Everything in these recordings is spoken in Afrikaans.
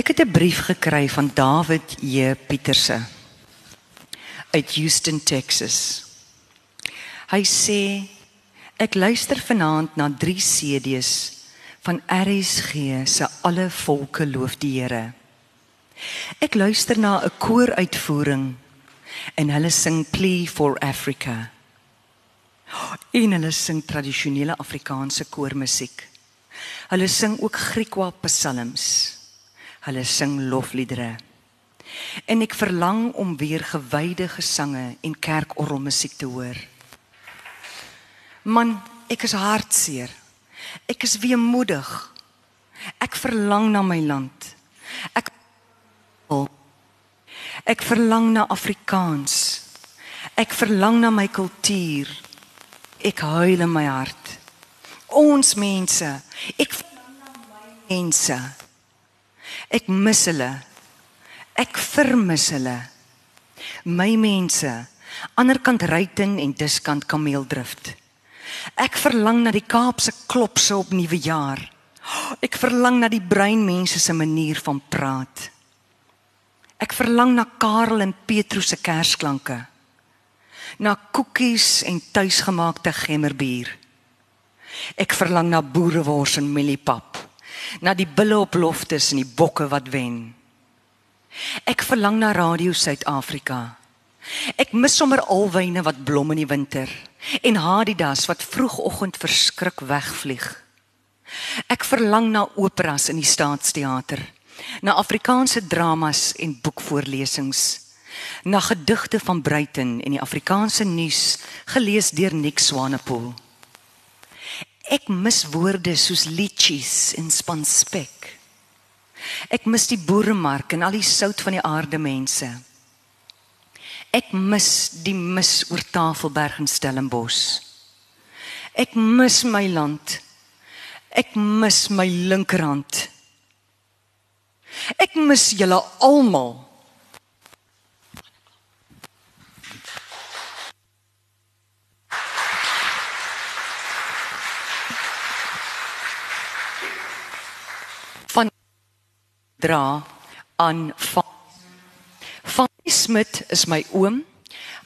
Ek het 'n brief gekry van David J Pieterse uit Houston, Texas. Hy sê ek luister vanaand na 3 CD's van RSG se Alle Volke Loof die Here. Ek luister na 'n kooruitvoering en hulle sing Plea for Africa. En hulle sing tradisionele Afrikaanse koormusiek. Hulle sing ook Griekwa psalms. Hulle sing lofliedere. En ek verlang om weer gewyde gesange en kerkorgelmusiek te hoor. Man, ek is hartseer. Ek is weemoedig. Ek verlang na my land. Ek Ek verlang na Afrikaans. Ek verlang na my kultuur. Ek huil in my hart. Ons mense, ek verlang na my mense. Ek mis hulle. Ek vermis hulle. My mense, aanderkant Ruiten en diskant Kameeldrift. Ek verlang na die Kaapse klopse op Nuwejaar. Ek verlang na die breinmense se manier van praat. Ek verlang na Karel en Petrus se kersklanke. Na koekies en tuisgemaakte gemmerbier. Ek verlang na boerewors en mieliepap. Na die bulle op loftes en die bokke wat wen. Ek verlang na Radio Suid-Afrika. Ek mis sommer alwyne wat blom in die winter en Adidas wat vroegoggend verskrik wegvlieg. Ek verlang na operas in die Staatsteater, na Afrikaanse dramas en boekvoorlesings, na gedigte van Bruiten en die Afrikaanse nuus gelees deur Nick Swanepoel. Ek mis woorde soos liedjies en spanspek. Ek mis die boeremark en al die sout van die aarde mense. Ek mis die mis oor Tafelberg en Stellenbosch. Ek mis my land. Ek mis my linkerhand. Ek mis julle almal. Dra aan van Smit is my oom.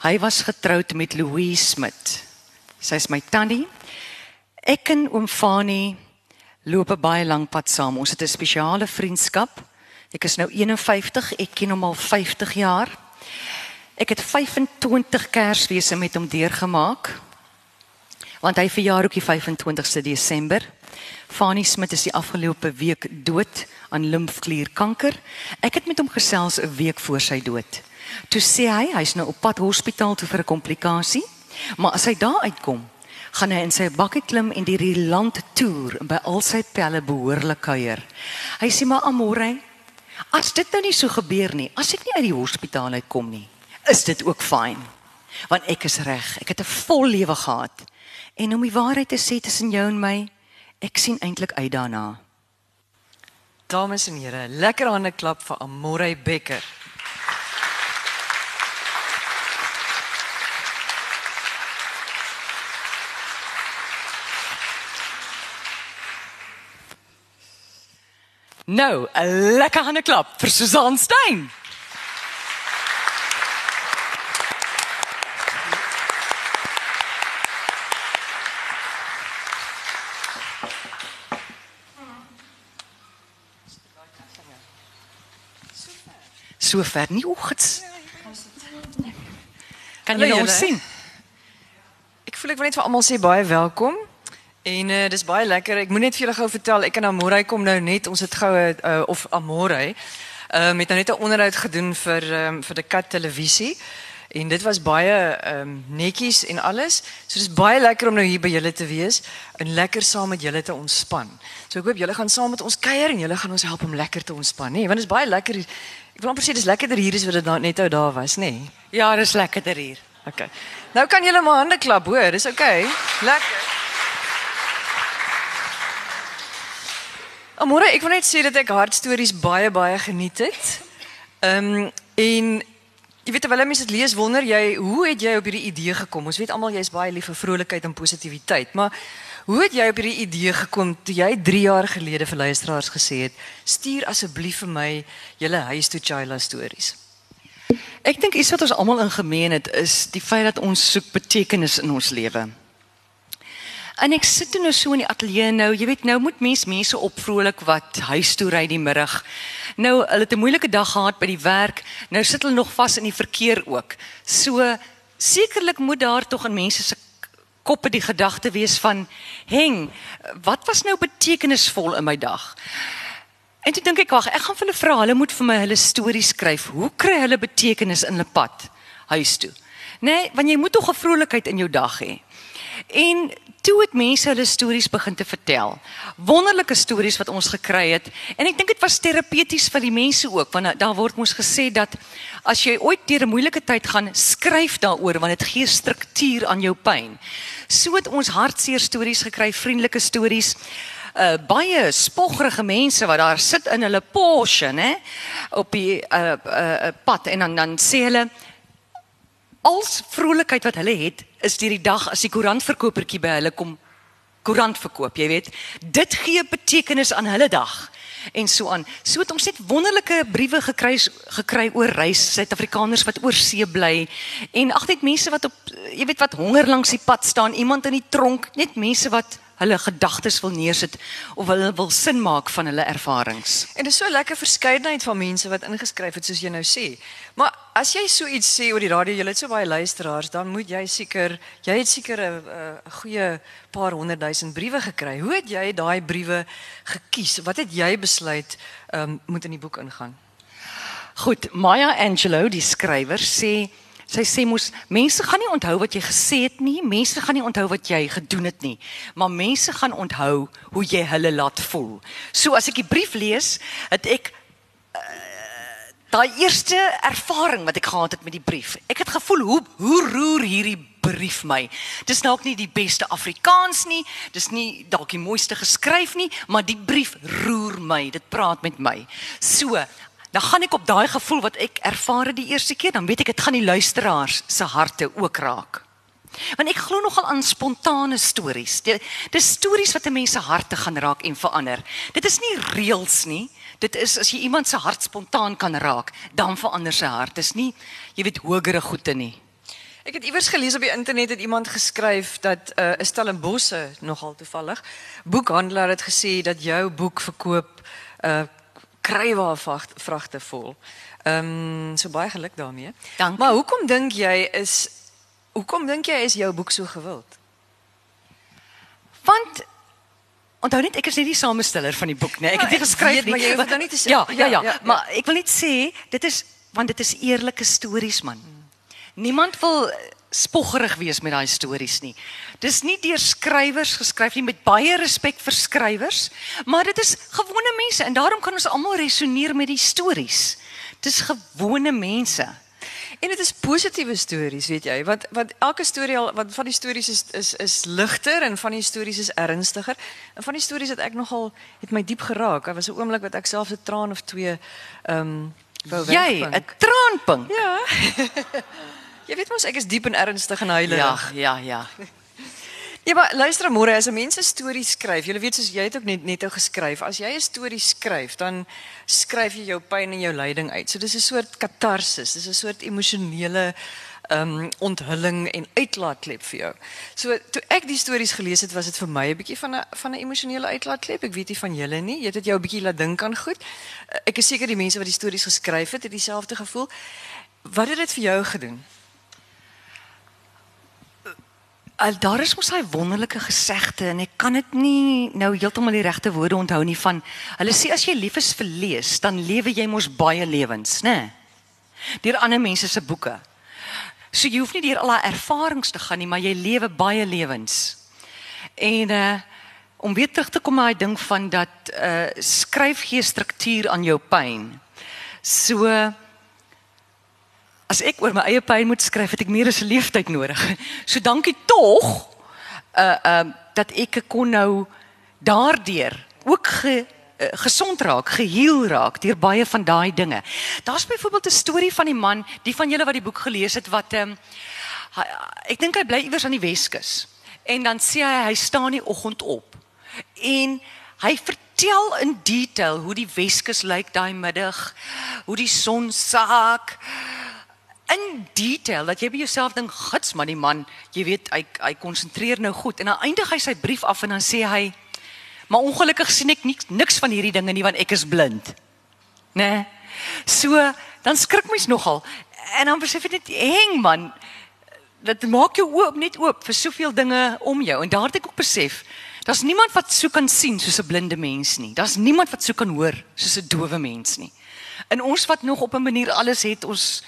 Hy was getroud met Louise Smit. Sy is my tannie. Ek en oom Fanny loop 'n baie lank pad saam. Ons het 'n spesiale vriendskap. Ek is nou 51, ek ken hom al 50 jaar. Ek het 25 Kersfeeste met hom deurgemaak. Want hy verjaar ook die 25ste Desember. Fanny Smit is die afgelope week dood aan limfklierkanker. Ek het met hom gesels 'n week voor sy dood. Toe sê hy hy's nou op pad hospitaal toe vir 'n komplikasie, maar as hy daar uitkom, gaan hy in sy bakkie klim en deur die land toer en by al sy pelle behoorlik kuier. Hy sê maar amore, as dit nou nie so gebeur nie, as ek nie uit die hospitaal uitkom nie, is dit ook fyn. Want ek is reg, ek het 'n vol lewe gehad. En om die waarheid te sê tussen jou en my, ek sien eintlik uit daarna. Dames en here, lekker hande klap vir Amore Becker. Nou, 'n lekker hande klap vir Susan Stein. So ver nie oggends. Kan jy ons sien? Ek voel ek wil net vir almal sê baie welkom. En uh, dis baie lekker. Ek moet net vir julle gou vertel, ek en Amore kom nou net, ons het goue uh, of Amore ehm um, het nou net 'n onderhoud gedoen vir um, vir die Kat televisie. En dit was baie ehm um, netjies en alles. So dis baie lekker om nou hier by julle te wees en lekker saam met julle te ontspan. So ek hoop julle gaan saam met ons kuier en julle gaan ons help om lekker te ontspan, nê? Want dit is baie lekker. Ek wil amper sê dis lekkerder hier as wat dit nou net ou daar was, nê? Ja, dis lekkerder hier. Okay. Nou kan julle maar hande klap, hoor. Dis okay. Lekker. Amore, ek wil net sê dat ek hartstories baie baie geniet het. Ehm um, en jy weet terwyl mense dit lees, wonder jy hoe het jy op hierdie idee gekom? Ons weet almal jy's baie lief vir vrolikheid en positiwiteit, maar Hoe het jy op hierdie idee gekom toe jy 3 jaar gelede vir luisteraars gesê het: "Stuur asseblief vir my julle huis toe Chila stories." Ek dink iets wat ons almal in gemeen het is die feit dat ons soek betekenis in ons lewe. En ek sit toe nou so in die ateljee nou, jy weet nou moet mens mense opvrolik wat huis toe ry die middag. Nou hulle het 'n moeilike dag gehad by die werk. Nou sit hulle nog vas in die verkeer ook. So sekerlik moet daar tog in mense se koppe die gedagte wees van heng, wat was nou betekenisvol in my dag? En toe dink ek wag, ek gaan vir hulle vra, hulle moet vir my hulle stories skryf. Hoe kry hulle betekenis in hulle pad huis toe? Nee, want jy moet tog 'n vrolikheid in jou dag hê. En toe het mense hulle stories begin te vertel. Wonderlike stories wat ons gekry het. En ek dink dit was terapeuties vir die mense ook, want daar word mos gesê dat as jy ooit deur 'n moeilike tyd gaan, skryf daaroor want dit gee struktuur aan jou pyn. So het ons hartseer stories gekry, vriendelike stories. Uh, baie spoggerige mense wat daar sit in hulle Porsche, né, op die uh, uh, pad en dan dan sê hulle als vrolikheid wat hulle het is deur die dag as die koerantverkopertjie by hulle kom koerant verkoop, jy weet. Dit gee betekenis aan hulle dag en so aan. So het ons net wonderlike briewe gekry gekry oor reis, Suid-Afrikaners wat oor see bly en ag net mense wat op jy weet wat honger langs die pad staan, iemand in die tronk, net mense wat hulle gedagtes wil neersit of hulle wil sin maak van hulle ervarings. En dit is so lekker verskeidenheid van mense wat ingeskryf het soos jy nou sê. Maar as jy so iets sê oor die radio, jy het so baie luisteraars, dan moet jy seker jy het seker 'n goeie paar honderd duisend briewe gekry. Hoe het jy daai briewe gekies? Wat het jy besluit um, moet in die boek ingaan? Goed, Maya Angelou, die skrywer, sê Sy sê mos mense gaan nie onthou wat jy gesê het nie, mense gaan nie onthou wat jy gedoen het nie, maar mense gaan onthou hoe jy hulle laat voel. So as ek die brief lees, het ek uh, daai eerste ervaring wat ek gehad het met die brief. Ek het gevoel hoe hoe roer hierdie brief my. Dis dalk nie die beste Afrikaans nie, dis nie dalk die mooiste geskryf nie, maar die brief roer my. Dit praat met my. So, dan gaan ek op daai gevoel wat ek ervaar het die eerste keer, dan weet ek dit gaan die luisteraars se harte ook raak. Want ek glo nogal aan spontane stories. Dis stories wat 'n mens se harte gaan raak en verander. Dit is nie reëls nie. Dit is as jy iemand se hart spontaan kan raak, dan verander sy hart. Dis nie jy weet hogere goede nie. Ek het iewers gelees op die internet het iemand geskryf dat 'n uh, Stellenbosse nogal toevallig boekhandelaar het gesê dat jou boek verkoop uh kruiwa vragte vol. Ehm um, so baie geluk daarmee. Dank. Maar hoekom dink jy is hoekom dink jy is jou boek so gewild? Want onthou net ek is nie die samesteller van die boek nie. Ek het dit geskryf, maar jy hoef nou nie te sê. Ja, ja, ja, ja, ja, maar ek wil net sê dit is want dit is eerlike stories man. Hmm. Niemand wil spoggerig wees met daai stories nie. Dis nie deur skrywers geskryf nie met baie respek vir skrywers, maar dit is gewone mense en daarom kan ons almal resoneer met die stories. Dis gewone mense. En dit is positiewe stories, weet jy, want want elke storie al wat van die stories is is is ligter en van die stories is ernstiger. En van die stories het ek nogal het my diep geraak. Daar was 'n oomblik wat ek self 'n traan of twee ehm um, wou wegpink. Jy, 'n traanpink. Ja. Jy weet mos ek is diep en ernstig en heilig. Ja, ja, ja. Ja, maar luister môre as 'n mens 'n storie skryf, jy weet soos jy het ook net net ou geskryf. As jy 'n storie skryf, dan skryf jy jou pyn en jou lyding uit. So dis 'n soort katarsis, dis 'n soort emosionele ehm um, onthulling en uitlaatklep vir jou. So toe ek die stories gelees het, was dit vir my 'n bietjie van 'n van 'n emosionele uitlaatklep. Ek weet nie van julle nie. Jy het dit jou 'n bietjie laat dink aan goed. Ek is seker die mense wat die stories geskryf het, het dieselfde gevoel. Wat het dit vir jou gedoen? al daar is mos hy wonderlike gesegde en ek kan dit nie nou heeltemal die regte woorde onthou nie van hulle sê as jy lief is vir lees dan lewe jy mos baie lewens nê deur ander mense se boeke. So jy hoef nie deur al daai ervarings te gaan nie maar jy lewe baie lewens. En uh om weer terug te kom na daai ding van dat uh skryf gee struktuur aan jou pyn. So uh, as ek oor my eie pyn moet skryf, het ek meer as 'n leeftyd nodig. So dankie tog uh uh dat ek kon nou daardeur ook ge uh, gesond raak, geheel raak deur baie van daai dinge. Daar's byvoorbeeld 'n storie van die man, die van julle wat die boek gelees het wat ehm um, ek dink hy bly iewers aan die Weskus. En dan sê hy hy staan die oggend op. En hy vertel in detail hoe die Weskus lyk daai middag, hoe die son saak in detail dat jy by jouself dink, "Gits man, die man, jy weet, hy hy konsentreer nou goed." En dan eindig hy sy brief af en dan sê hy, "Maar ongelukkig sien ek niks niks van hierdie dinge nie want ek is blind." Né? Nee? So, dan skrik mens nogal. En dan besef jy net, "Heng man, dit maak jou oop net oop vir soveel dinge om jou." En daar het ek ook besef, daar's niemand wat so kan sien soos 'n blinde mens nie. Daar's niemand wat so kan hoor soos 'n dowe mens nie. En ons wat nog op 'n manier alles het, ons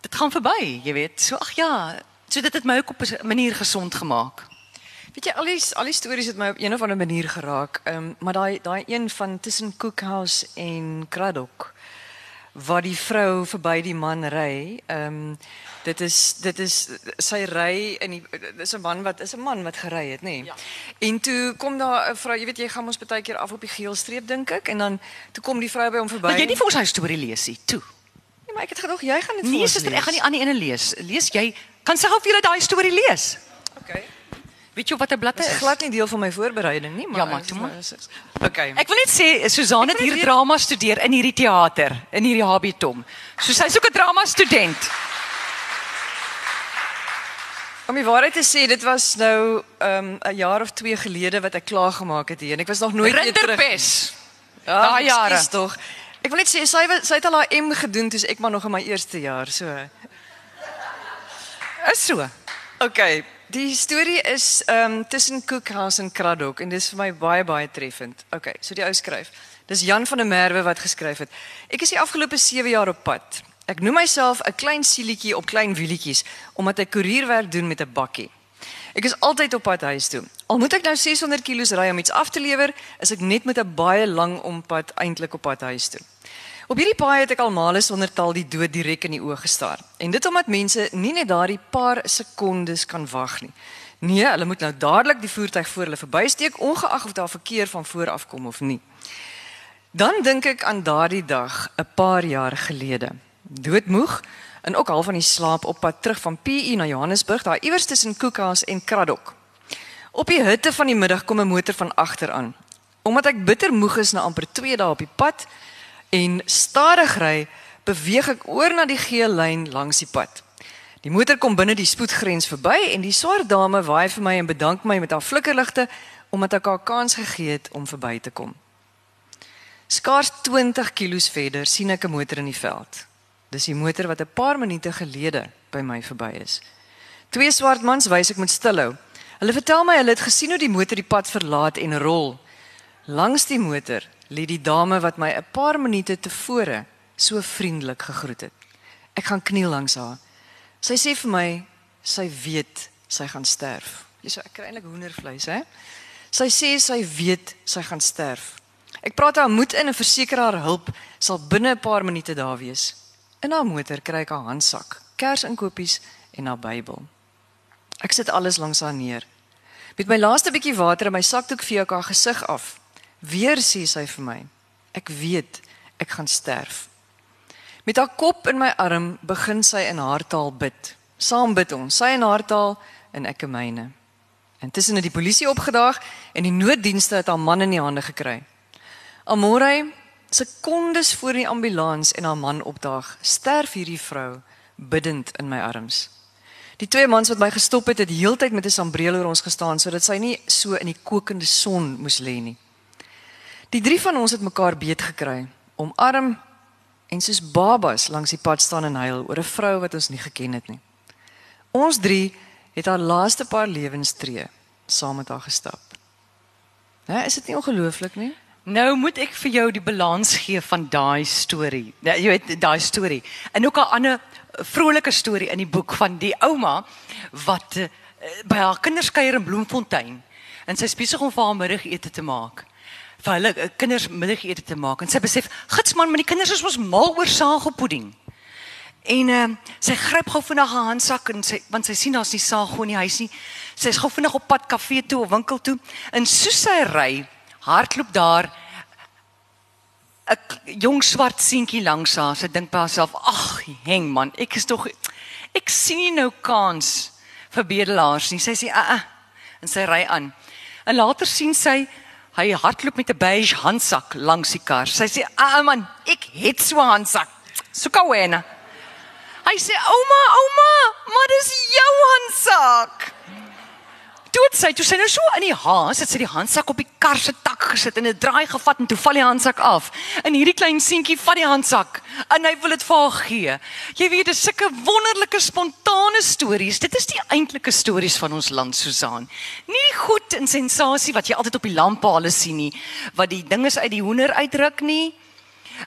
dit gaan verby, jy weet. So ag ja, so dit het my ook op 'n manier gesond gemaak. Weet jy al die al die stories het my op een of ander manier geraak. Ehm um, maar daai daai een van tussen Cookhouse en Kraddock waar die vrou verby die man ry. Ehm um, dit is dit is sy ry in die dis 'n man wat is 'n man wat gery het, nê. Nee. Ja. En toe kom daar 'n vrou, jy weet jy gaan ons baie keer af op die geel streep dink ek en dan toe kom die vrou by hom verby. Maar jy nie vir ons hy storie lees nie. Toe. Nee, maar ek het gedog jy gaan dit Nee, suster, ek gaan die ene lees. Lees jy kan self julle daai storie lees. Okay. Weet jy wat 'n blad Dit is? is glad nie deel van my voorbereiding nie, maar Ja, maar toe maar. Okay. Ek wil net sê Susan het hier net drama studeer in hierdie teater, in hierdie Habitom. So sy's ook 'n drama student. Om die waarheid te sê, dit was nou ehm 'n jaar of 2 gelede wat ek klaar gemaak het hier en ek was nog nooit weer terug. Rinderpes. Ja, Daai jare. ekskuus tog. Ek wil net sê sy was- sy het al haar M gedoen toe ek maar nog in my eerste jaar, so. Is so. Okay, die storie is ehm um, tussen Cookhouse en Kraddock en dis vir my baie baie treffend. Okay, so die ou skryf. Dis Jan van der Merwe wat geskryf het. Ek is die afgelope 7 jaar op pad. Ek noem myself 'n klein sielietjie op klein wielietjies omdat ek koerierwerk doen met 'n bakkie. Ek is altyd op pad huis toe. Al moet ek nou 600 kg ry om iets af te lewer, is ek net met 'n baie lang ompad eintlik op pad huis toe. Op hierdie paai het ek al male sonder taal die dood direk in die oë gestaar. En dit omdat mense nie net daardie paar sekondes kan wag nie. Nee, hulle moet nou dadelik die voertuig voor hulle verbysteek ongeag of daar verkeer van voor af kom of nie. Dan dink ek aan daardie dag 'n paar jaar gelede. Doodmoeg en ook al van die slaap op pad terug van PE na Johannesburg, daar iewers tussen Koekhaas en Kraddock. Op die hitte van die middag kom 'n motor van agter aan. Omdat ek bitter moeg is na amper 2 dae op die pad en stadig ry, beweeg ek oor na die geel lyn langs die pad. Die motor kom binne die spoedgrens verby en die swart dame waai vir my en bedank my met haar flikkerligte omdat ek haar kans gegee het om verby te kom. Skaars 20 km verder sien ek 'n motor in die veld. Dis die motor wat 'n paar minute gelede by my verby is. Twee swart mans wys ek moet stilhou. Hulle vertel my hulle het gesien hoe die motor die pad verlaat en rol. Langs die motor lê die dame wat my 'n paar minute tevore so vriendelik gegroet het. Ek gaan kniel langs haar. Sy sê vir my sy weet sy gaan sterf. Jy so ek kry eintlik hoendervleis, hè? Sy sê sy weet sy gaan sterf. Ek praat haar moed in en verseker haar hulp sal binne 'n paar minute daar wees. In haar motor kry ek haar handsak, kersinkopies en haar Bybel. Ek sit alles langs haar neer. Met my laaste bietjie water in my sakdoek vee ek haar gesig af. Weer sê sy vir my: "Ek weet ek gaan sterf." Met haar kop in my arm begin sy in haar taal bid. Saam bid ons, sy in haar taal en ek in myne. Intussen het die polisie opgedaag en die nooddienste het haar man in die hande gekry. Amore, sekondes voor die ambulans en haar man opdaag, sterf hierdie vrou biddend in my arms. Die twee mans wat my gestop het, het heeltyd met 'n sambreel oor ons gestaan sodat sy nie so in die kokende son moes lê nie. Die drie van ons het mekaar beet gekry, omarm en soos babas langs die pad staan en huil oor 'n vrou wat ons nie geken het nie. Ons drie het haar laaste paar lewenstree saam met haar gestap. Hè, is dit nie ongelooflik nie? Nou moet ek vir jou die balans gee van daai storie. Ja, jy weet daai storie. En ook 'n ander vrolike storie in die boek van die ouma wat uh, by haar kinders kuier in Bloemfontein en sy is besig om vir haar middagete te maak. Vir hulle uh, kinders middagete te maak en sy besef, "Gits man, maar die kinders is mos mal oor saagpoeding." En uh, sy gryp gou vinnig haar handsak en sy want sy sien daar's nie saag in die huis nie. Sy's gou vinnig op pad kafee toe of winkel toe en soos sy ry, hardloop daar 'n jong swart seentjie langs haar. Sy dink by haarself, "Ag, heng man, ek is tog ek sien nie nou kans vir bedelaars nie." Sy sê, "Ag, uh, uh, en sy ry aan. En later sien sy hy hardloop met 'n beige handsak langs die kar. Sy sê: "Ah man, ek het so 'n handsak. Soeka wena." Hy sê: "Ouma, ouma, maar dis jou handsak." Toe sy, toe sy nou so in die haas, het sy die handsak op die kar se tak gesit en 'n draai gevat en toe val die handsak af. En hierdie klein seentjie vat die handsak en hy wil dit vir haar gee. Jy weet, dis sulke wonderlike spontane stories. Dit is die eintlike stories van ons land, Susan. Nie goed en sensasie wat jy altyd op die lamppale sien nie, wat die dinges uit die hoender uitdruk nie.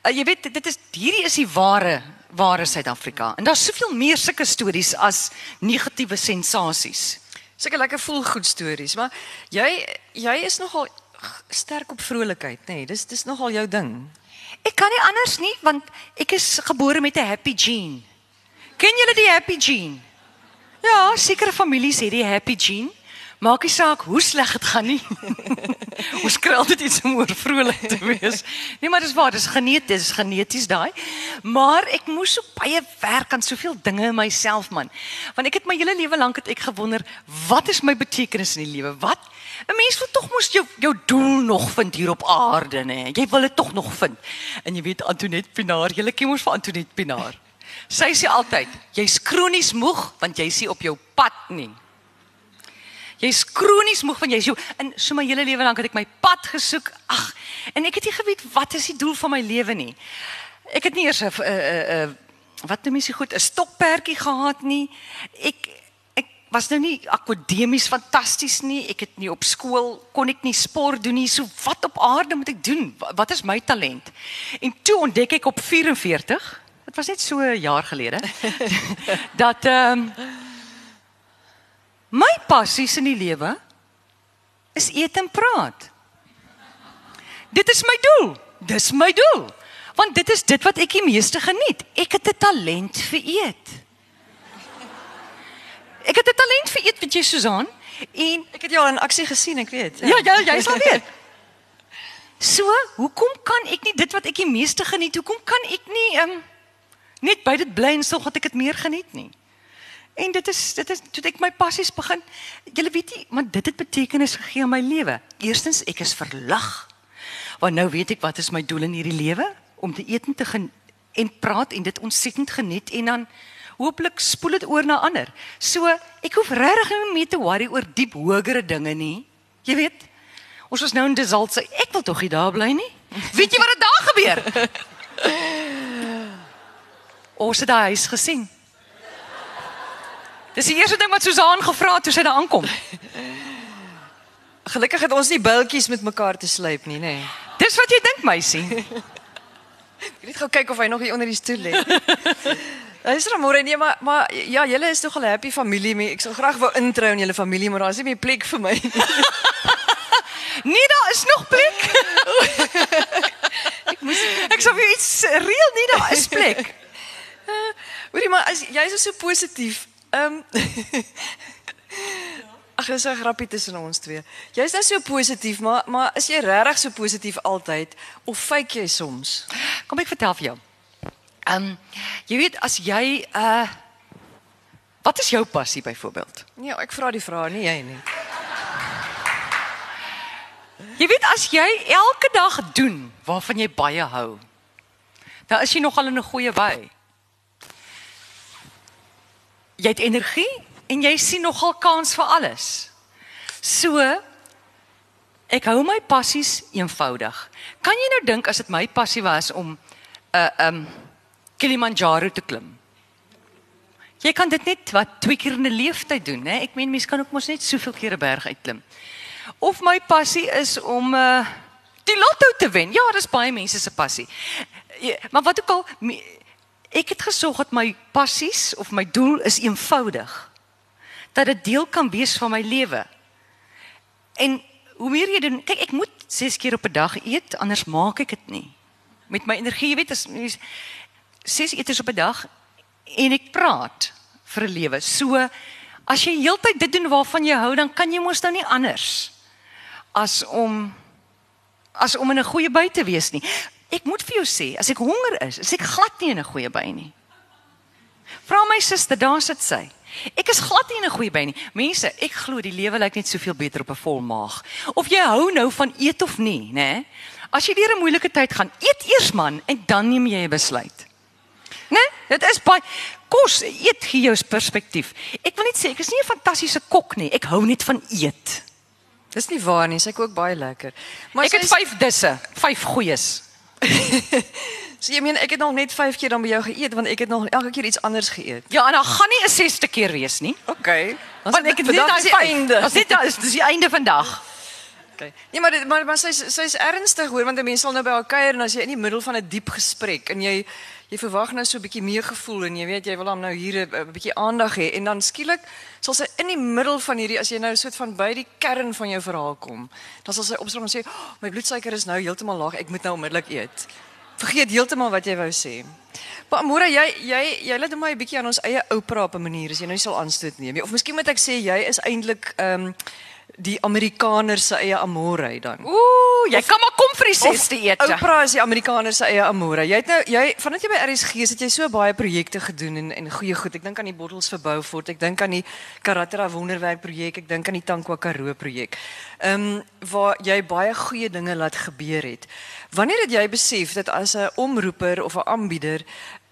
Uh, jy weet, dit is hierdie is die ware ware Suid-Afrika. En daar's soveel meer sulke stories as negatiewe sensasies. Seker lekker voel goed stories, maar jy jy is nogal sterk op vrolikheid, nê? Nee, dis dis nogal jou ding. Ek kan nie anders nie want ek is gebore met 'n happy gene. Ken julle die happy gene? Ja, sekere families het die happy gene. Maak nie saak hoe sleg dit gaan nie. Ons kry altyd iets om oor vrolik te wees. Nee, maar dis waar, dis geneties, dis geneties daai. Maar ek moes so baie werk aan soveel dinge in myself man. Want ek het my hele lewe lank het ek gewonder, wat is my betekenis in die lewe? Wat? 'n Mens wil tog mos jou jou doel nog vind hier op aarde, nê? Jy wil dit tog nog vind. En jy weet Antoinette Pinaar, jy ken mos vir Antoinette Pinaar. Sy sê altyd, jy's kronies moeg want jy's nie op jou pad nie. Jy's kronies moeg van jy's jou in so my hele lewe lank het ek my pad gesoek. Ag, en ek het nie geweet wat is die doel van my lewe nie. Ek het nie eers 'n 'n 'n wat noem jy se goed 'n stokperdjie gehad nie. Ek ek was nou nie akademies fantasties nie. Ek het nie op skool kon ek nie sport doen nie. So wat op aarde moet ek doen? Wat is my talent? En toe ontdek ek op 44, dit was net so 'n jaar gelede, dat ehm um, My passies in die lewe is eet en praat. Dit is my doel. Dis my doel. Want dit is dit wat ek die meeste geniet. Ek het 'n talent vir eet. Ek het 'n talent vir eet, weet jy Susan? En ek het jou al in aksie gesien, ek weet. Ja, ja, jy sal weet. So, hoekom kan ek nie dit wat ek die meeste geniet, hoekom kan ek nie um, net by dit bly en sorg dat ek dit meer geniet nie? En dit is dit is toe ek my passies begin. Julle weet nie, maar dit het betekenis gegee aan my lewe. Eerstens, ek is verlig. Want nou weet ek wat is my doel in hierdie lewe om te eet en te gen en praat en dit ontsettend geniet en dan hooplik spoel dit oor na ander. So, ek hoef regtig nie meer te worry oor diep hogere dinge nie. Jy weet, ons was nou in Desalt sê ek wil tog nie daar bly nie. Weet jy wat het daar gebeur? Ons het daai huis gesien. Dis die eerste ding wat Susan gevra het toe sy daar aankom. Gelukkig het ons nie bultjies met mekaar te slyp nie, nê. Nee. Dis wat jy dink, meisie. Ek net gou kyk of hy nog hier onder die stoel lê. Hy is môre nee, maar maar ja, julle is tog al 'n happy familie. Ek sou graag wou introu in julle familie, maar daar is nie meer plek vir my nie. nee, daar is nog plek. ek moes ek sou vir iets reël nie daar is plek. Hoorie maar as jy is so positief, Ehm um, Ag, dis 'n grappie tussen ons twee. Jy's net so positief, maar maar is jy regtig so positief altyd of fake jy soms? Kom ek vertel vir jou. Ehm um, jy weet as jy uh Wat is jou passie byvoorbeeld? Nee, ek vra die vraag nie jy nie. Jy weet as jy elke dag doen waarvan jy baie hou, dan is jy nogal in 'n goeie wy jy het energie en jy sien nogal kans vir alles. So ek hou my passies eenvoudig. Kan jy nou dink as dit my passie was om 'n uh, um Kilimanjaro te klim? Jy kan dit net wat twee keer in 'n lewenstyd doen, né? Ek meen mense kan ook mos net soveel keer 'n berg uitklim. Of my passie is om uh die lotto te wen. Ja, dis baie mense se passie. Ja, maar wat ook al Ek het gesorg dat my passies of my doel is eenvoudig. Dat dit deel kan wees van my lewe. En hoe meer jy doen, kyk ek moet 6 keer op 'n dag eet, anders maak ek dit nie. Met my energie, jy weet, as mens 6 etes op 'n dag en ek praat vir 'n lewe. So as jy heeltyd dit doen waarvan jy hou, dan kan jy mos nou nie anders as om as om in 'n goeie by te wees nie. Ek moet vir jou sê, as ek honger is, is ek glad nie in 'n goeie by nie. Vra my suster, daar sit sy. Ek is glad nie in 'n goeie by nie. Mense, ek glo die lewe lyk net soveel beter op 'n vol maag. Of jy hou nou van eet of nie, né? As jy deur 'n moeilike tyd gaan, eet eers man en dan neem jy 'n besluit. Né? Dit is baie kos, eet gee jou perspektief. Ek wil net sê ek is nie 'n fantastiese kok nie. Ek hou net van eet. Dis nie waar nie, sy kook baie lekker. Maar Ek het sy- 5 disse, 5 goeies. So jy meen ek het nog net 5 keer dan by jou geëet want ek het nog elke keer iets anders geëet. Ja, en dan gaan nie 'n 6ste keer wees nie. Okay. Want ek het net vandag daai is die vyf. einde. Dis die einde vandag. Okay. Nee, maar dit, maar maar sy's sy's ernstig hoor want 'n mens sal nou by haar kuier en as jy in die middel van 'n diep gesprek en jy jy verwag nou so 'n bietjie meer gevoel en jy weet jy wil hom nou hier 'n bietjie aandag hê en dan skielik sal sy in die middel van hierdie as jy nou soort van by die kern van jou verhaal kom, dan sal sy opstaan en sê, oh, "My bloedsuiker is nou heeltemal laag, ek moet nou onmiddellik eet." Vergeet heeltemal wat jy wou sê. Maar Amora, jy jy jy laat my 'n bietjie aan ons eie opera op 'n manier as jy nou nie sal aanstoot neem nie. Of miskien moet ek sê jy is eintlik ehm um, die Amerikaner se eie Amore dan. Ooh, jy kan maar kom vir die 6ste ete. Oprah is die Amerikaner se eie Amore. Jy het nou jy vandat jy by RSG is, het jy so baie projekte gedoen en en goeie goed. Ek dink aan die bottels verbou fort. Ek dink aan die Karatera wonderwerk projek. Ek dink aan die Tankwa Karoo projek. Ehm um, waar jy baie goeie dinge laat gebeur het. Wanneer het jy besef dat as 'n omroeper of 'n aanbieder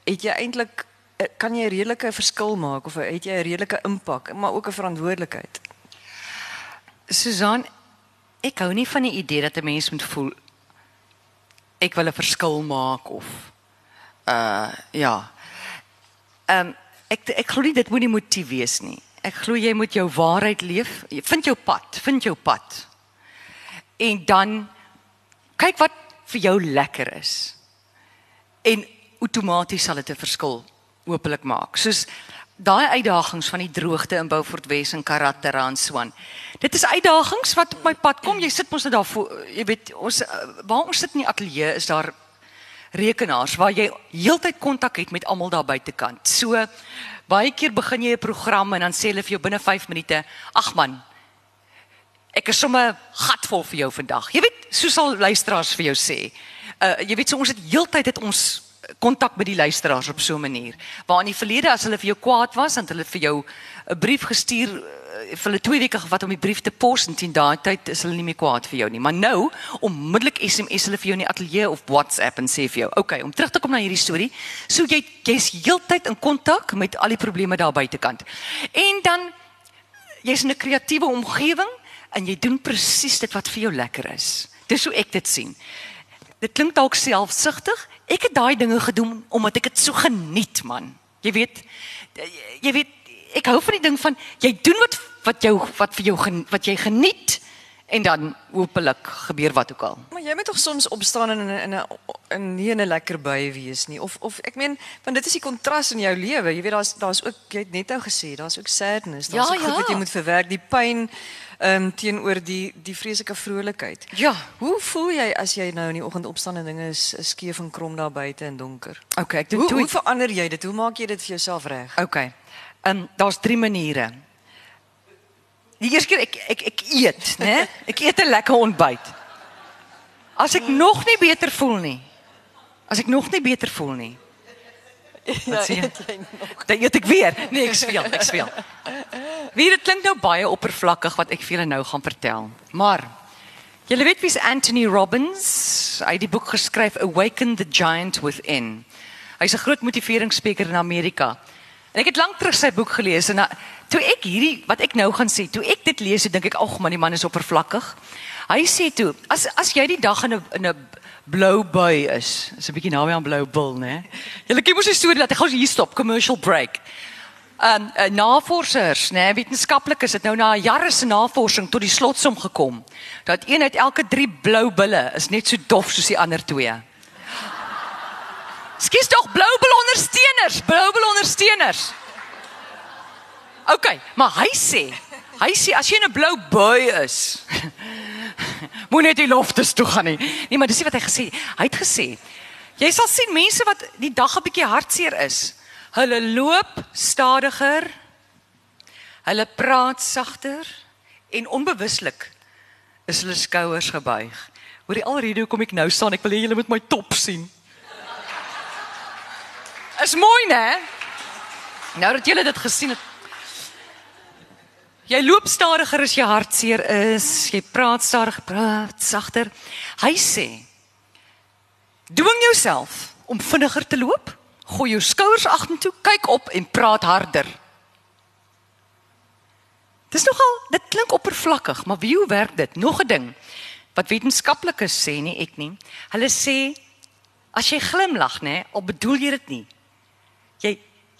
het jy eintlik eh, kan jy 'n redelike verskil maak of het jy 'n redelike impak, maar ook 'n verantwoordelikheid? Susan, ek hou nie van die idee dat 'n mens moet voel ek wil 'n verskil maak of uh ja. Ehm um, ek ek glo nie dit moet die motief wees nie. Ek glo jy moet jou waarheid leef. Jy Vind jou pad, vind jou pad. En dan kyk wat vir jou lekker is. En outomaties sal dit 'n verskil hopelik maak. Soos daai uitdagings van die droogte in Beaufort Wes en Karatera en so aan. Dit is uitdagings wat op my pad kom. Jy sit mos net daar voor, jy weet, ons eh, waar ons sit in die ateljee is daar rekenaars waar jy heeltyd kontak het met almal daar buitekant. So baie keer begin jy 'n program en dan sê hulle vir jou binne 5 minute, "Ag man, ek is sommer gatvol vir jou vandag." Jy weet, so sal luisteraars vir jou sê. Uh jy weet so ons het heeltyd het ons kontak met die luisteraars op so 'n manier. Waar in die verlede as hulle vir jou kwaad was, het hulle vir jou 'n brief gestuur uh, vir hulle 2 weke gevat om die brief te pos en teen daai tyd is hulle nie meer kwaad vir jou nie. Maar nou onmiddellik SMS hulle vir jou in die ateljee of WhatsApp en sê vir jou, "Oké, okay, om terug te kom na hierdie storie, so jy jy's heeltyd in kontak met al die probleme daar buitekant." En dan jy's in 'n kreatiewe omgewing en jy doen presies dit wat vir jou lekker is. Dis hoe ek dit sien. Dit klink dalk selfsugtig. Ek het daai dinge gedoen omdat ek dit so geniet, man. Jy weet jy weet ek hou van die ding van jy doen wat wat jou wat vir jou gen, wat jy geniet en dan hopelik gebeur wat ook al. Maar jy moet tog soms opstaan en in 'n in 'n nie 'n lekker bui wees nie of of ek meen want dit is die kontras in jou lewe. Jy weet daar's daar's ook jy het net nou gesê, daar's ook sadness, daar's Ja, ook goed ja. wat jy moet verwerk, die pyn ehm um, teenoor die die vreeslike vrolikheid. Ja. Hoe voel jy as jy nou in die oggend opstaan en dinge is, is skeef en krom daar buite en donker? Okay, ek doen Hoe, hoe verander jy dit? Hoe maak jy dit vir jouself reg? Okay. Ehm um, daar's drie maniere. Die eerste keer ek ek ek eet, né? Ek eet 'n lekker ontbyt. As ek nog nie beter voel nie. As ek nog nie beter voel nie. Wat sê jy? Dan eet ek weer. Nee, ek speel, ek speel. Wie dit klink nou baie oppervlakkig wat ek vir julle nou gaan vertel. Maar julle weet wie's Anthony Robbins? Hy het die boek geskryf Awaken the Giant Within. Hy's 'n groot motiveringsspreker in Amerika. En ek het lank terug sy boek gelees en toe ek hierdie wat ek nou gaan sê, toe ek dit lees, dink ek ag man, die man is oppervlakkig. Hy sê toe, as as jy die dag in 'n in 'n blou bui is, is 'n bietjie naby aan blou bil, né? Julle ken mos die storie dat ek gou hier stop, commercial break. Um uh, navorsers, né, wetenskaplikes het nou na jare se navorsing tot die slotsom gekom dat een uit elke 3 blou bulle is net so dof soos die ander twee. Skus tog blou bil ondersteuners, blou bil ondersteuners. OK, maar hy sê, hy sê as jy in 'n blou bui is, moet net die loftes toe gaan nie. Nee, maar dis nie wat hy gesê. Hy het gesê, jy sal sien mense wat die dag 'n bietjie hartseer is. Hulle loop stadiger. Hulle praat sagter en onbewuslik is hulle skouers gebuig. Hoor die alrede hoekom ek nou staan, ek wil hê julle moet my top sien. Is mooi, né? Nou dat julle dit gesien het. Jy loop stadiger as jy hartseer is. Jy praat stadiger, praat sagter. Hy sê: Dwing jouself om vinniger te loop. Gooi jou skouers agtertoe, kyk op en praat harder. Dis nogal, dit klink oppervlakkig, maar wie hoe werk dit? Nog 'n ding wat wetenskaplikes sê nie ek nie. Hulle sê as jy glimlag, nê, al bedoel jy dit nie.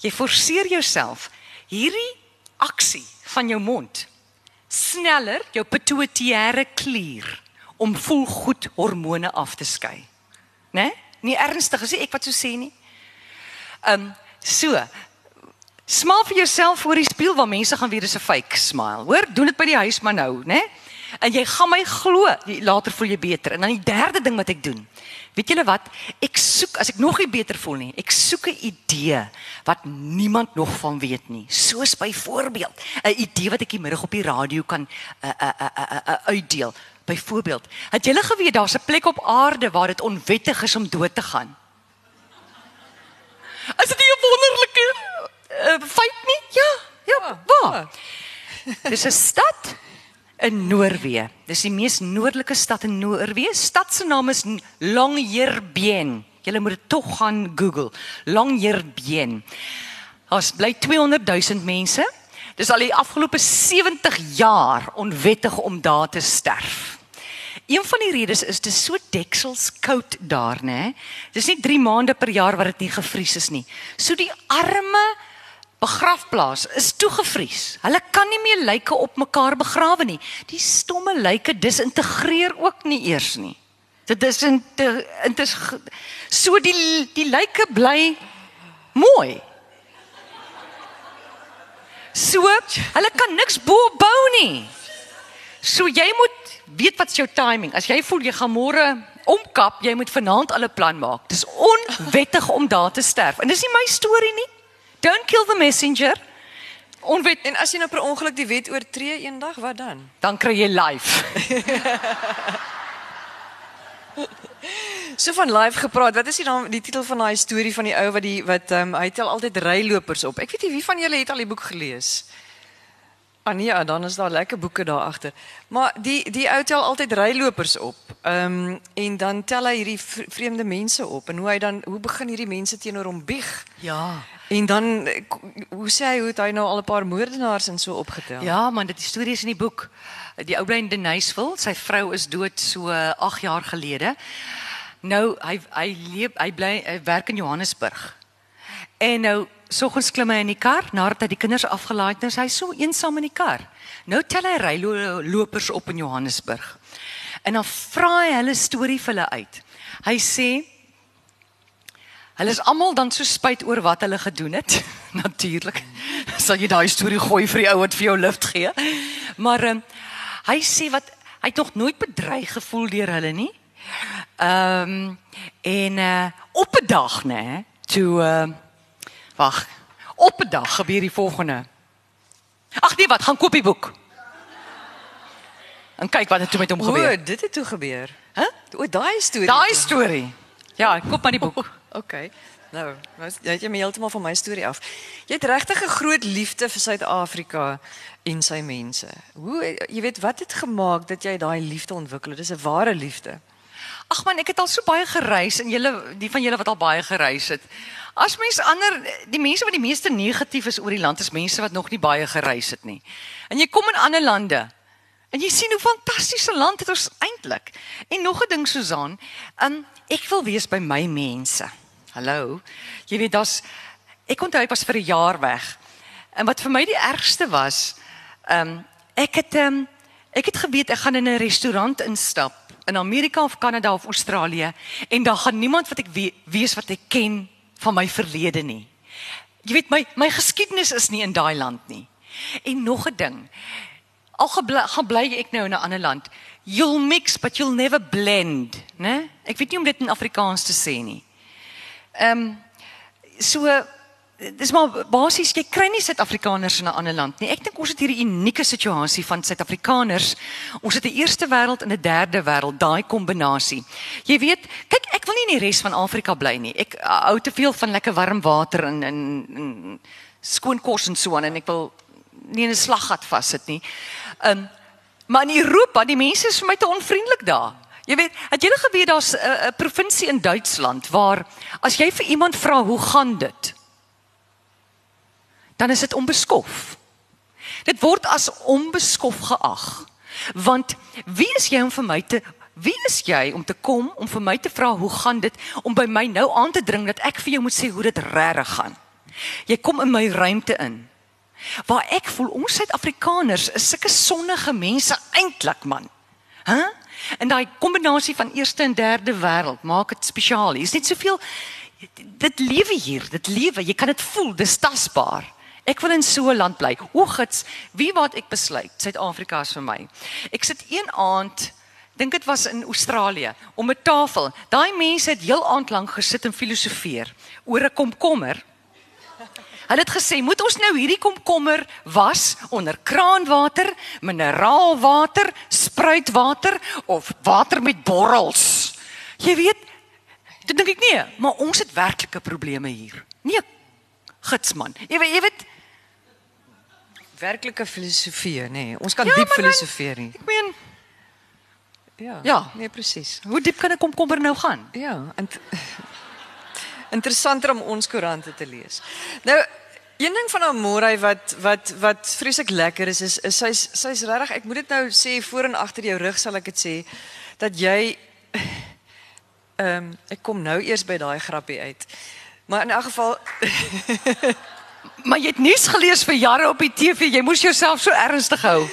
Jy forceer jouself hierdie aksie van jou mond sneller jou pituitêre klier om voel goed hormone af te skei. Né? Nie ernstig, is ek wat so sê nie. Ehm um, so Smaal vir jouself voor die spieël waar mense gaan weer 'n fake smile. Hoor, doen dit by die huis maar nou, né? En jy gaan my glo, later voel jy beter. En dan die derde ding wat ek doen. Weet julle wat? Ek soek as ek nog nie beter voel nie, ek soek 'n idee wat niemand nog van weet nie. Soos byvoorbeeld 'n idee wat ek die middag op die radio kan uh, uh, uh, uh, uh, uitdeel. Byvoorbeeld, het julle geweet daar's 'n plek op aarde waar dit onwettig is om dood te gaan? Is dit 'n wonderlike uh, feit nie? Ja, ja, ja waar? Dis 'n stad in Noorwe. Dis die mees noordelike stad in Noorwe. Stad se naam is Longyearbyen. Julle moet dit tog gaan Google. Longyearbyen. Ons bly 200 000 mense. Dis al die afgelope 70 jaar onwettig om daar te sterf. Een van die redes is dit so deksels koud daar, né? Dis nie 3 maande per jaar wat dit nie gevries is nie. So die arme begrafplaas is toegevries. Hulle kan nie meer lyke op mekaar begrawe nie. Die stomme lyke disintegreer ook nie eers nie. Dit is in dit is so die die lyke bly mooi. So, hulle kan niks bo bou nie. So jy moet weet wat's jou timing. As jy voel jy gaan môre omkap, jy moet vanaand al 'n plan maak. Dis onwettig om daar te sterf. En dis nie my storie nie. Don't kill the messenger. Onwet en as jy nou per ongeluk die wet oortree eendag, wat dan? Dan kry jy life. so van live gepraat. Wat is die naam die titel van daai storie van die ou wat die wat ehm um, hy tel altyd rylopers op. Ek weet nie wie van julle het al die boek gelees. Ah, dan is daar lekker boeke daar agter. Maar die die ou tel altyd rylopers op. Ehm um, en dan tel hy hierdie vreemde mense op en hoe hy dan hoe begin hierdie mense teenoor hom bieg? Ja. En dan hoe sê hy hoe het hy nou al 'n paar moordenaars en so opgetel? Ja, man, dit die storie is in die boek. Die ou bly in Denysville, sy vrou is dood so 8 jaar gelede. Nou hy hy leef hy bly hy werk in Johannesburg. En nou soggens klim hy in die kar nadat hy die kinders afgelaai het, nou hy so eensaam in die kar. Nou tel hy ry lopers op in Johannesburg. En dan vra hy hulle storie vir hulle uit. Hy sê Hulle is almal dan so spyt oor wat hulle gedoen het. Natuurlik. Sal jy daai storie gooi vir die ou wat vir jou lift gee. Maar um, hy sê wat hy het nog nooit bedreig gevoel deur hulle nie. Ehm um, en uh, op 'n dag nê, toe uh, wag. Op 'n dag gebeur die volgende. Ag nee, wat gaan koop die boek? En kyk wat het toe met hom gebeur. O, dit het toe gebeur. Hæ? Huh? O, daai storie. Daai storie. Ja, koop maar die boek. Oké. Okay. Nou, jy het my heeltemal van my storie af. Jy het regtig 'n groot liefde vir Suid-Afrika en sy mense. Hoe jy weet wat het gemaak dat jy daai liefde ontwikkel? Dis 'n ware liefde. Ag man, ek het al so baie gereis en julle die van julle wat al baie gereis het. As mens ander die mense wat die meeste negatief is oor die land is mense wat nog nie baie gereis het nie. En jy kom in ander lande en jy sien hoe fantastiese land het ons eintlik. En nog 'n ding Susan, um, ek wil wees by my mense. Hallo. Jy weet daar's ek onthou ek was vir 'n jaar weg. En wat vir my die ergste was, ehm um, ek het ehm um, ek het geweet ek gaan in 'n restaurant instap in Amerika of Kanada of Australië en daar gaan niemand wat ek we weet wat ek ken van my verlede nie. Jy weet my my geskiedenis is nie in daai land nie. En nog 'n ding. Al gaan bly ek nou in 'n ander land, you'll mix but you'll never blend, né? Ek weet nie hoe om dit in Afrikaans te sê nie. Ehm um, so dis maar basies jy kry nie Suid-Afrikaners in 'n ander land nie. Ek dink ons het hierdie unieke situasie van Suid-Afrikaners. Ons het 'n eerste wêreld en 'n derde wêreld, daai kombinasie. Jy weet, kyk ek wil nie in die res van Afrika bly nie. Ek hou te veel van lekker warm water en en, en skoon kos en so aan en ek wil nie in 'n slaggat vassit nie. Ehm um, maar in Europa, die mense is vir my te onvriendelik daar. Jy weet, het jy al geweet daar's 'n uh, provinsie in Duitsland waar as jy vir iemand vra hoe gaan dit, dan is dit onbeskof. Dit word as onbeskof geag. Want wie is jy om vir my te wie is jy om te kom om vir my te vra hoe gaan dit om by my nou aan te dring dat ek vir jou moet sê hoe dit regtig gaan. Jy kom in my ruimte in. Waar ek voel ons Suid-Afrikaners is sulke sonnige mense eintlik man. Hæ? Huh? En daai kombinasie van eerste en derde wêreld maak dit spesiaal. Hier's net soveel dit lewe hier, dit lewe. Jy kan dit voel, dis tasbaar. Ek wil in so 'n land bly. Oegits, wie wat ek besluit, Suid-Afrika is vir my. Ek sit een aand, dink dit was in Australië, om 'n tafel. Daai mense het heel aand lank gesit en filosofeer oor 'n komkommer. Hulle het gesê, "Moet ons nou hierdie komkommer was onder kraanwater, mineraalwater, spruitwater of water met borrels?" Jy weet, dit dink ek nie, maar ons het werklike probleme hier. Nee, gitsman. Jy weet, jy weet werklike filosofie, nê. Nee. Ons kan ja, diep filosofeer nie. Ek meen ja. Ja, nee presies. Hoe diep kan 'n komkommer nou gaan? Ja, en interessanter om ons koerante te lees. Nou Een ding van Amore wat wat wat vreeslik lekker is is is sy's sy's regtig ek moet dit nou sê voor en agter jou rug sal ek dit sê dat jy ehm um, ek kom nou eers by daai grappie uit. Maar in elk geval Maar jy het nuus gelees vir jare op die TV. Jy moes jouself so ernstig hou.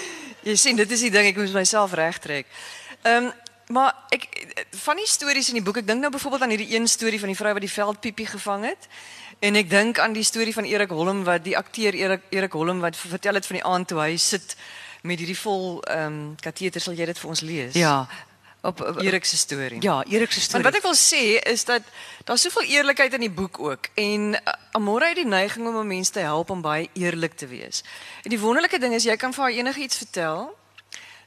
Jy sien, dit is die ding ek moet myself regtrek. Ehm um, maar ek van die stories in die boek, ek dink nou byvoorbeeld aan hierdie een storie van die vrou wat die veldpiepie gevang het. En ek dink aan die storie van Erik Holm wat die akteur Erik Erik Holm wat vertel het van die aand toe hy sit met hierdie vol ehm um, kateter sal jy dit vir ons lees? Ja, op, op Erik se storie. Ja, Erik se storie. Want wat ek wil sê is dat daar's soveel eerlikheid in die boek ook en uh, Amore het die neiging om mense te help om baie eerlik te wees. En die wonderlike ding is jy kan vir haar enigiets vertel.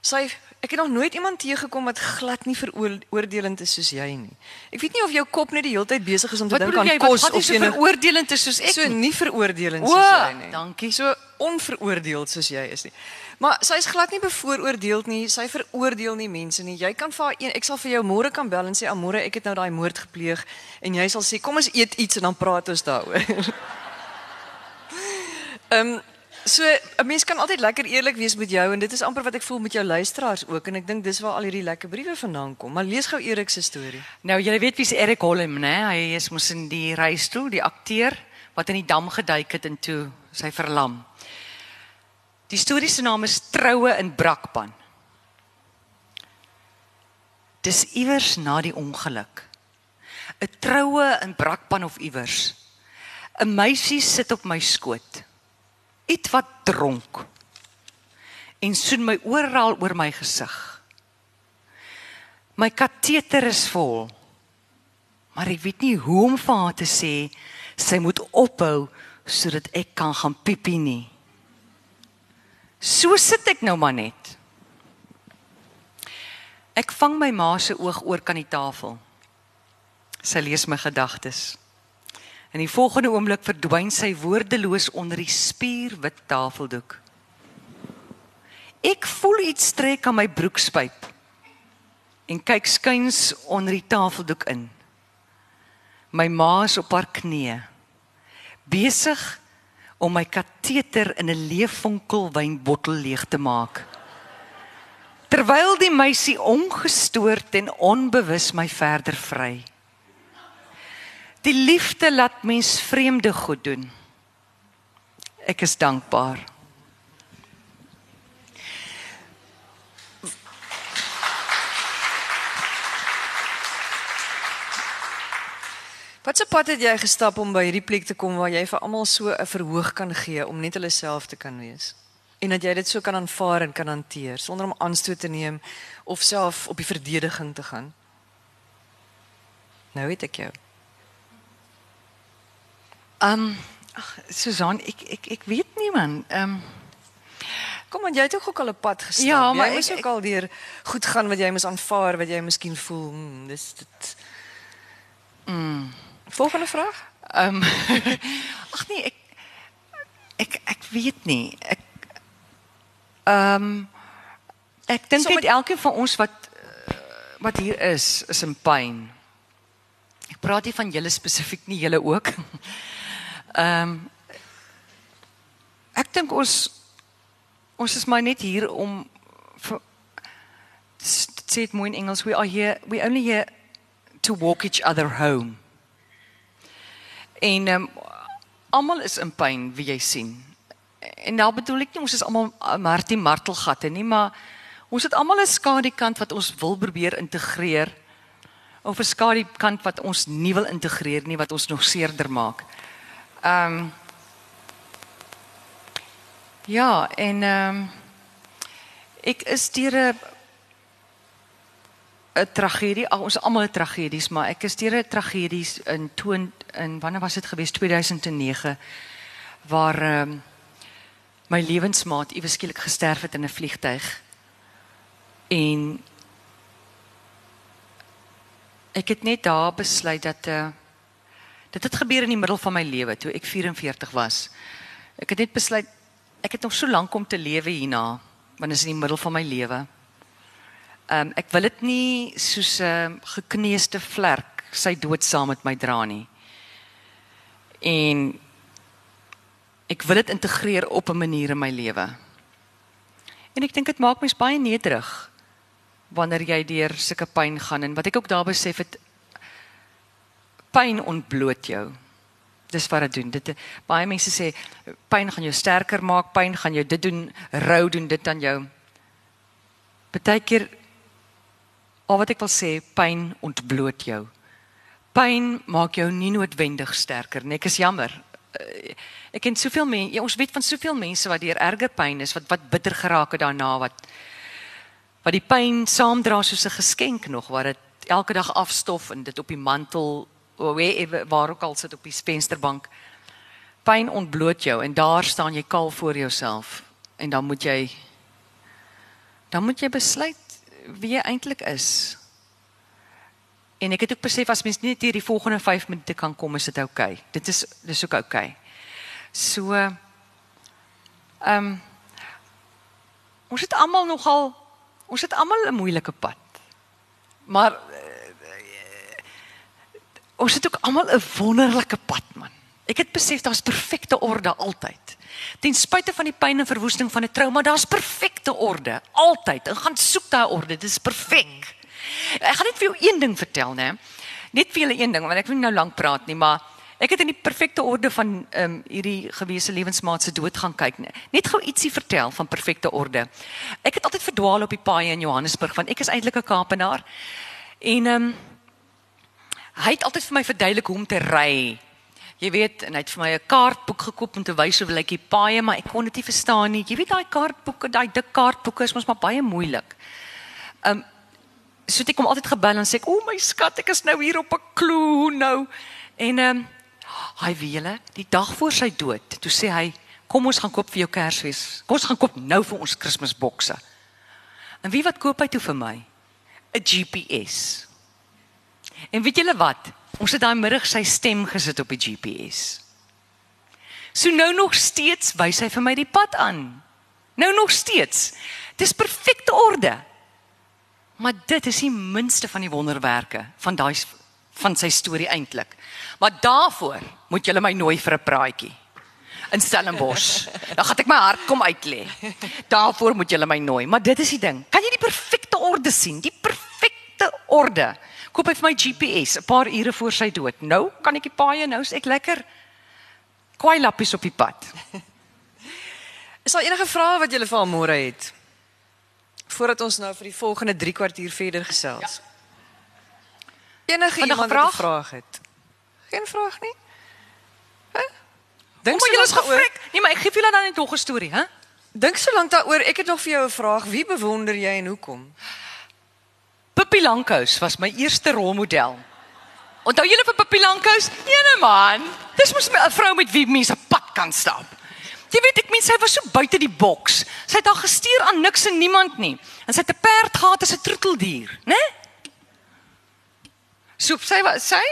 Sy ek het nog nooit iemand teëgekom wat glad nie veroordelend is soos jy nie. Ek weet nie of jou kop net die hele tyd besig is om te dink aan kos of jy veroordelend is soos ek. So nie veroordelend soos jy nie. Dankie. So onveroordeeld soos jy is nie. Maar sy is glad nie bevooroordeel nie. Sy veroordeel nie mense nie. Jy kan vir haar een ek sal vir jou môre kan bel en sê Amore, ek het nou daai moord gepleeg en jy sal sê kom ons eet iets en dan praat ons daaroor. Ehm um, so 'n mens kan altyd lekker eerlik wees met jou en dit is amper wat ek voel met jou luisteraars ook en ek dink dis waar al hierdie lekker briewe vandaan kom. Maar lees gou Erik se storie. Nou jy weet wie's Erik Holm, né? Hy is mos in die reistool, die akteur wat in die dam geduik het en toe sy verlam. Die storie se naam is Troue in Brakpan. Dis iewers na die ongeluk. 'n Troue in Brakpan of iewers. 'n Meisie sit op my skoot. Iets wat dronk. En soen my oral oor my gesig. My kateter is vol. Maar ek weet nie hoe om vir haar te sê sy moet ophou sodat ek kan gaan piepie nie. So sit ek nou maar net. Ek vang my ma se oog oor kan die tafel. Sy lees my gedagtes. In die volgende oomblik verdwyn sy woordeloos onder die spierwit tafeldoek. Ek voel iets trek aan my broekspyp en kyk skuins onder die tafeldoek in. My ma is op haar knieë besig om my kateter in 'n leefvonkel wynbottel leeg te maak. Terwyl die meisie ongestoord en onbewus my verder vry. Die liefde laat mens vreemde goed doen. Ek is dankbaar. Wat se pad het jy gestap om by hierdie plek te kom waar jy vir almal so 'n verhoog kan gee om net hulle self te kan wees? En dat jy dit so kan aanvaar en kan hanteer sonder om aanstoot te neem of self op die verdediging te gaan. Nou weet ek jou. Ehm um, ag Susan, ek ek ek weet nie man. Ehm um, Kom aan, jy het ook al 'n pad gestap. Ja, maar jy moes ook al deur goed gaan wat jy moes aanvaar, wat jy miskien voel, hmm, dis dit. Mm. Volgende vraag? Ehm um, Ag nee, ek ek ek weet nie. Ek Ehm um, ek dink net elkeen van ons wat eh, wat hier is, is in pyn. Ek praat nie van julle spesifiek nie, julle ook. Ehm um, ek dink ons ons is maar net hier om vir sê dit mooi in Engels, we are here we only here to walk each other home. En um, almal is in pyn, wie jy sien. En nou bedoel ek nie ons is almal Martie martelgatte nie, maar ons het almal 'n skadukant wat ons wil probeer integreer of 'n skadukant wat ons nie wil integreer nie wat ons nog seerder maak. Ehm um, Ja, en ehm um, ek is deur 'n 'n tragedie. Ag ons almal 'n tragedies, maar ek is deur 'n tragedies in toon in wanneer was dit gewees 2009 waar ehm um, my lewensmaat iewes skielik gesterf het in 'n vliegtyg. En ek het net daar besluit dat uh dit het gebeur in die middel van my lewe toe ek 44 was. Ek het net besluit ek het nog so lank om te lewe hierna, want is in die middel van my lewe. Ehm um, ek wil dit nie soos 'n uh, gekneusde vlerk sy dood saam met my dra nie. En ek wil dit integreer op 'n manier in my lewe. En ek dink dit maak mens baie nederig wanneer jy deur sulke pyn gaan en wat ek ook daar besef het pyn ontbloot jou. Dis wat dit doen. Dit baie mense sê pyn gaan jou sterker maak, pyn gaan jou dit doen, rou doen dit aan jou. Partykeer al wat ek wil sê, pyn ontbloot jou. Pyn maak jou nie noodwendig sterker nie. Ek is jammer. Eh, Ek ken soveel mense, ja, ons weet van soveel mense wat deur erger pyn is, wat wat bitter geraak het daarna wat wat die pyn saamdra soos 'n geskenk nog wat dit elke dag afstof en dit op die mantel wherever waar ook al sit op die vensterbank. Pyn ontbloot jou en daar staan jy kaal voor jouself en dan moet jy dan moet jy besluit wie jy eintlik is. En ek het ook besef as mens net hier die volgende 5 minute kan kom is dit oukei. Okay. Dit is dis ook oukei. Okay. So ehm um, ons het almal nogal ons het almal 'n moeilike pad. Maar ons het ook almal 'n wonderlike pad man. Ek het besef daar's perfekte orde altyd. Ten spyte van die pyn en verwoesting van 'n trauma, daar's perfekte orde altyd. En gaan soek daai orde, dit is perfek. Ek gaan net vir jou een ding vertel, né? Net vir julle een ding, want ek wil nie nou lank praat nie, maar ek het in die perfekte orde van ehm um, hierdie gewese lewensmaat se dood gaan kyk. Net gou ietsie vertel van perfekte orde. Ek het altyd verdwaal op die paaie in Johannesburg want ek is eintlik 'n Kaapenaar. En ehm um, hy het altyd vir my verduidelik hoe om te ry. Jy weet, en hy het vir my 'n kaartboek gekoop om te wys hoe lyk die paaie, maar ek kon dit nie verstaan nie. Jy weet daai kaartboeke, daai dik kaartboeke is mos maar baie moeilik. Um, so ek hom altyd gebel en sê ek, "O my skat, ek is nou hier op 'n klou hoe nou." En um, hy weet julle, die dag voor sy dood, toe sê hy, "Kom ons gaan koop vir jou Kersfees. Kom ons gaan koop nou vir ons Kersbokse." En wie wat koop hy toe vir my? 'n GPS. En weet julle wat? Ons het daai middag sy stem gesit op die GPS. So nou nog steeds wys hy vir my die pad aan. Nou nog steeds. Dis perfekte orde. Maar dit is die minste van die wonderwerke van daai van sy storie eintlik. Maar daarvoor moet julle my nooi vir 'n praatjie in Stellenbosch. Dan gaan ek my hart kom uitlê. Daarvoor moet julle my nooi, maar dit is die ding. Kan jy die perfekte orde sien? Die perfekte orde. Koop hy vir my GPS 'n paar ure voor sy dood. Nou kan ek die paaie nou is ek lekker kwai lappies op die pad. Is daar enige vrae wat julle vir Amore het? Voordat ons nou vir die volgende 3 kwartier verder gesels. Ja. Enige iemand vraag? wat 'n vraag het? Geen vraag nie? Hæ? Dink lank daaroor. gefrik. Nee, maar ek gee vir julle dan net nog 'n storie, hè? Dink so lank daaroor. Ek het nog vir jou 'n vraag. Wie bewonder jy en hoekom? Pippi Lankhous was my eerste rolmodel. Onthou julle vir Pippi Lankhous? Nee man. Dis mos 'n vrou met wie mense pad kan stap. Jy weet ek meen sy was so buite die boks. Sy het haar gestuur aan niks en niemand nie. En sy het 'n perd gehad as 'n troeteldier, né? So sy was sy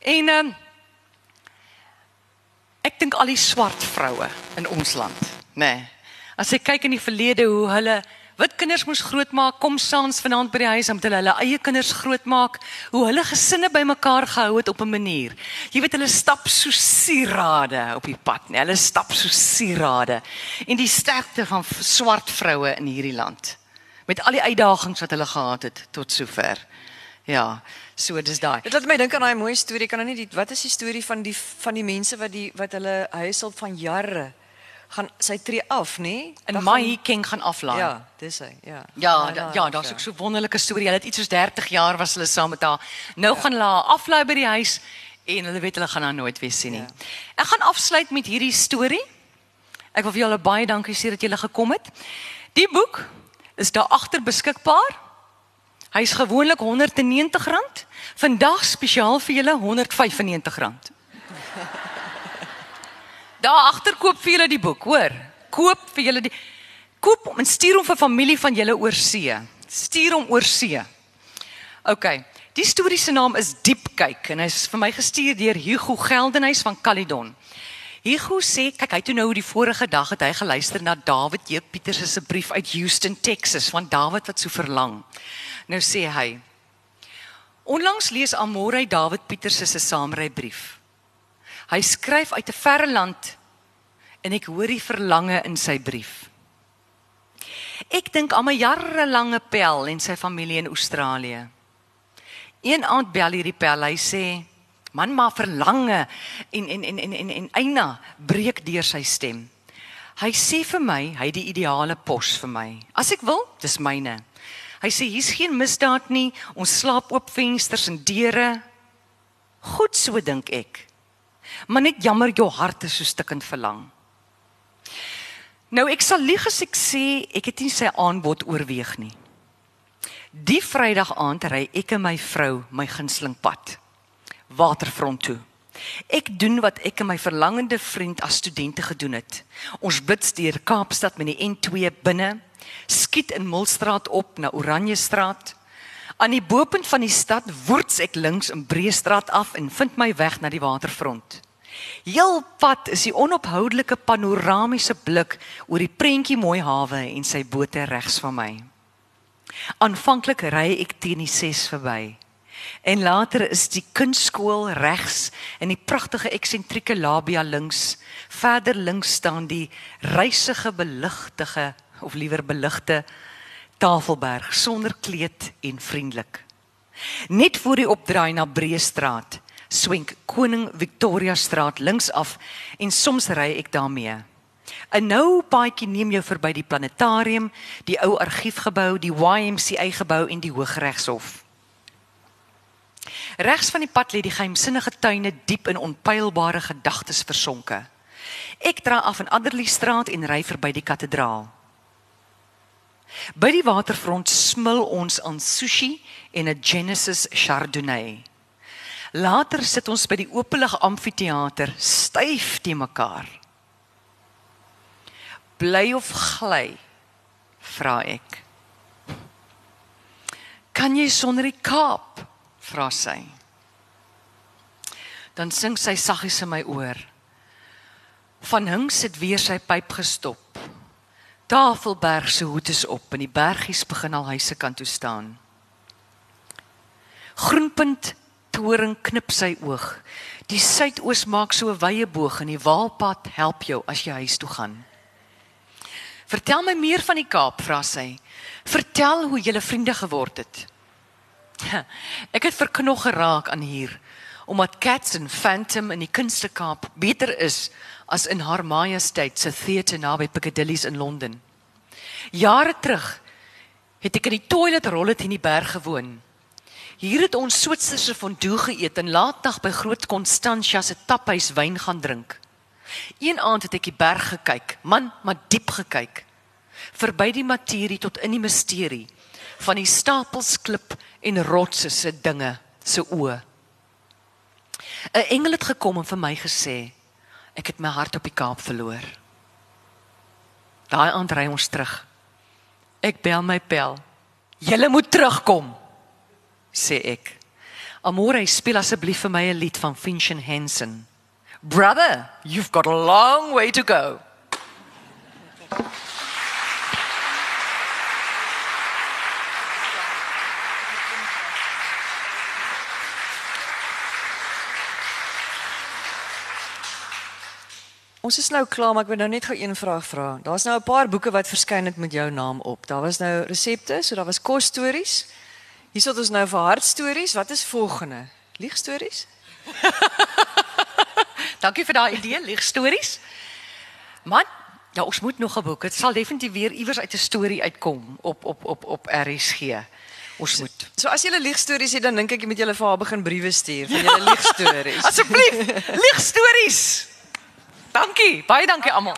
en ehm um, ek dink al die swart vroue in ons land, né? As ek kyk in die verlede hoe hulle wat kinders moes grootmaak, kom saans vanaand by die huis om hulle hulle eie kinders grootmaak, hoe hulle gesinne bymekaar gehou het op 'n manier. Jy weet hulle stap so sierade op die pad, nee, hulle stap so sierade. En die sterkte van swart vroue in hierdie land met al die uitdagings wat hulle gehad het tot sover. Ja, so dis daai. Dit laat my dink aan daai mooi storie. Kan nou nie die wat is die storie van die van die mense wat die wat hulle huishulp van jare gaan sy tree af, nê? En my king gaan aflaai. Ja, dis hy. Ja. Ja, da, ja, daar's ook so wonderlike storie. Hulle het iets soos 30 jaar was hulle saam met haar. Nou ja. gaan hulle haar aflaai by die huis en hulle weet hulle gaan haar nooit weer sien nie. Ja. Ek gaan afsluit met hierdie storie. Ek wil vir julle baie dankie sê dat julle gekom het. Die boek is daar agter beskikbaar. Hy's gewoonlik R190. Vandag spesiaal vir julle R195. Daar agter koop vir julle die boek, hoor. Koop vir julle die koop hom en stuur hom vir familie van julle oor see. Stuur hom oor see. OK. Die storie se naam is Diep kyk en hy's vir my gestuur deur Hugo Geldenhuys van Caledon. Hugo sê, kyk, hy toe nou die vorige dag het hy geluister na David J. Pieters se brief uit Houston, Texas, van David wat so verlang. Nou sê hy: Onlangs lees Amore David Pieters se saamry brief. Hy skryf uit 'n verre land en ek hoor die verlange in sy brief. Ek dink aan my jarelange pel en sy familie in Australië. Een aand bel hierdie pel, hy sê: "Man, maar verlange en en en en en, en Eina breek deur sy stem. Hy sê vir my, hy het die ideale pos vir my. As ek wil, dis myne. Hy sê hier's geen misdaad nie. Ons slaap oop vensters en deure. Goed so dink ek. Maar net jammer jou hart is so stikkend verlang. Nou ek sal lieg as ek sê ek het nie sy aanbod oorweeg nie. Die Vrydag aand ry ek en my vrou my gunsteling pad waterfront toe. Ek doen wat ek en my verlangende vriend as studente gedoen het. Ons blits deur Kaapstad met die N2 binne, skiet in Milstraat op na Oranjestraat. Aan die bopunt van die stad woords ek links in Breestraat af en vind my weg na die waterfront. Heel pad is die onophoudelike panoramiese blik oor die prentjie mooi hawe en sy bote regs van my. Aanvanklik ry ek teen die 6 verby. En later is die kunskool regs en die pragtige eksentrieke labia links. Verder links staan die reisige beligtige of liewer beligte Tafelberg sonder kleed en vriendelik. Net voor die opdraai na Breestraat swenk Koning Victoria Straat links af en soms ry ek daarmee. 'n Nou paadjie neem jou verby die planetarium, die ou argiefgebou, die YMCA gebou en die Hooggeregshof. Regs van die pad lê die geheimsinnige tuine diep in onpylbare gedagtes versonke. Ek draai af in Adderley Straat en ry verby die kathedraal. By die waterfront smil ons aan sushi en 'n Genesis Chardonnay. Later sit ons by die openlig amfitheater styf te mekaar. Bly of gly? vra ek. Kan jy sonder die Kaap? vra sy. Dan sing sy saggies in my oor. Van Hinks het weer sy pyp gestop. Tafelberg se hoed is op en die bergies begin al huise kan toe staan. Groenpunt toring knip sy oog. Die suidoos maak so 'n wye boog en die waalpad help jou as jy huis toe gaan. Vertel my meer van die Kaap, vra sy. Vertel hoe jy vriende geword het. Ek het verknog geraak aan hier omdat Cats and Phantom in die Kunste Kaap beter is as in haar majesteit se theater naby Piccadilly's in Londen. Jare terug het ek in die toilet rollet in die berg gewoon. Hier het ons Switserse fondue geëet en laatnag by Groot Constantia se taphuis wyn gaan drink. Een aand het ek die berg gekyk, man, maar diep gekyk. Verby die materie tot in die misterie van die stapels klip en rotse se dinge se oë. 'n Engel het gekom en vir my gesê, ek het my hart op die Kaap verloor. Daai aand ry ons terug. Ek bel my pel. Julle moet terugkom sê ek. Amore, speel asseblief vir my 'n lied van Finchen Hansen. Brother, you've got a long way to go. Ons is nou klaar, maar ek wil nou net gou een vraag vra. Daar's nou 'n paar boeke wat verskyn het met jou naam op. Daar was nou resepte, so daar was kosstories. Hier sit ons nou vir hartstories. Wat is volgende? Liegstories? Dankie vir daai idee, liegstories. Man, ja, ons moet nog 'n boek. Dit sal definitief weer iewers uit 'n storie uitkom op op op op RSG. Ons moet. So as jy liegstories het, dan dink ek jy moet julle vir haar begin briewe stuur van julle liegstories. Asseblief, liegstories. Dankie, baie dankie almal.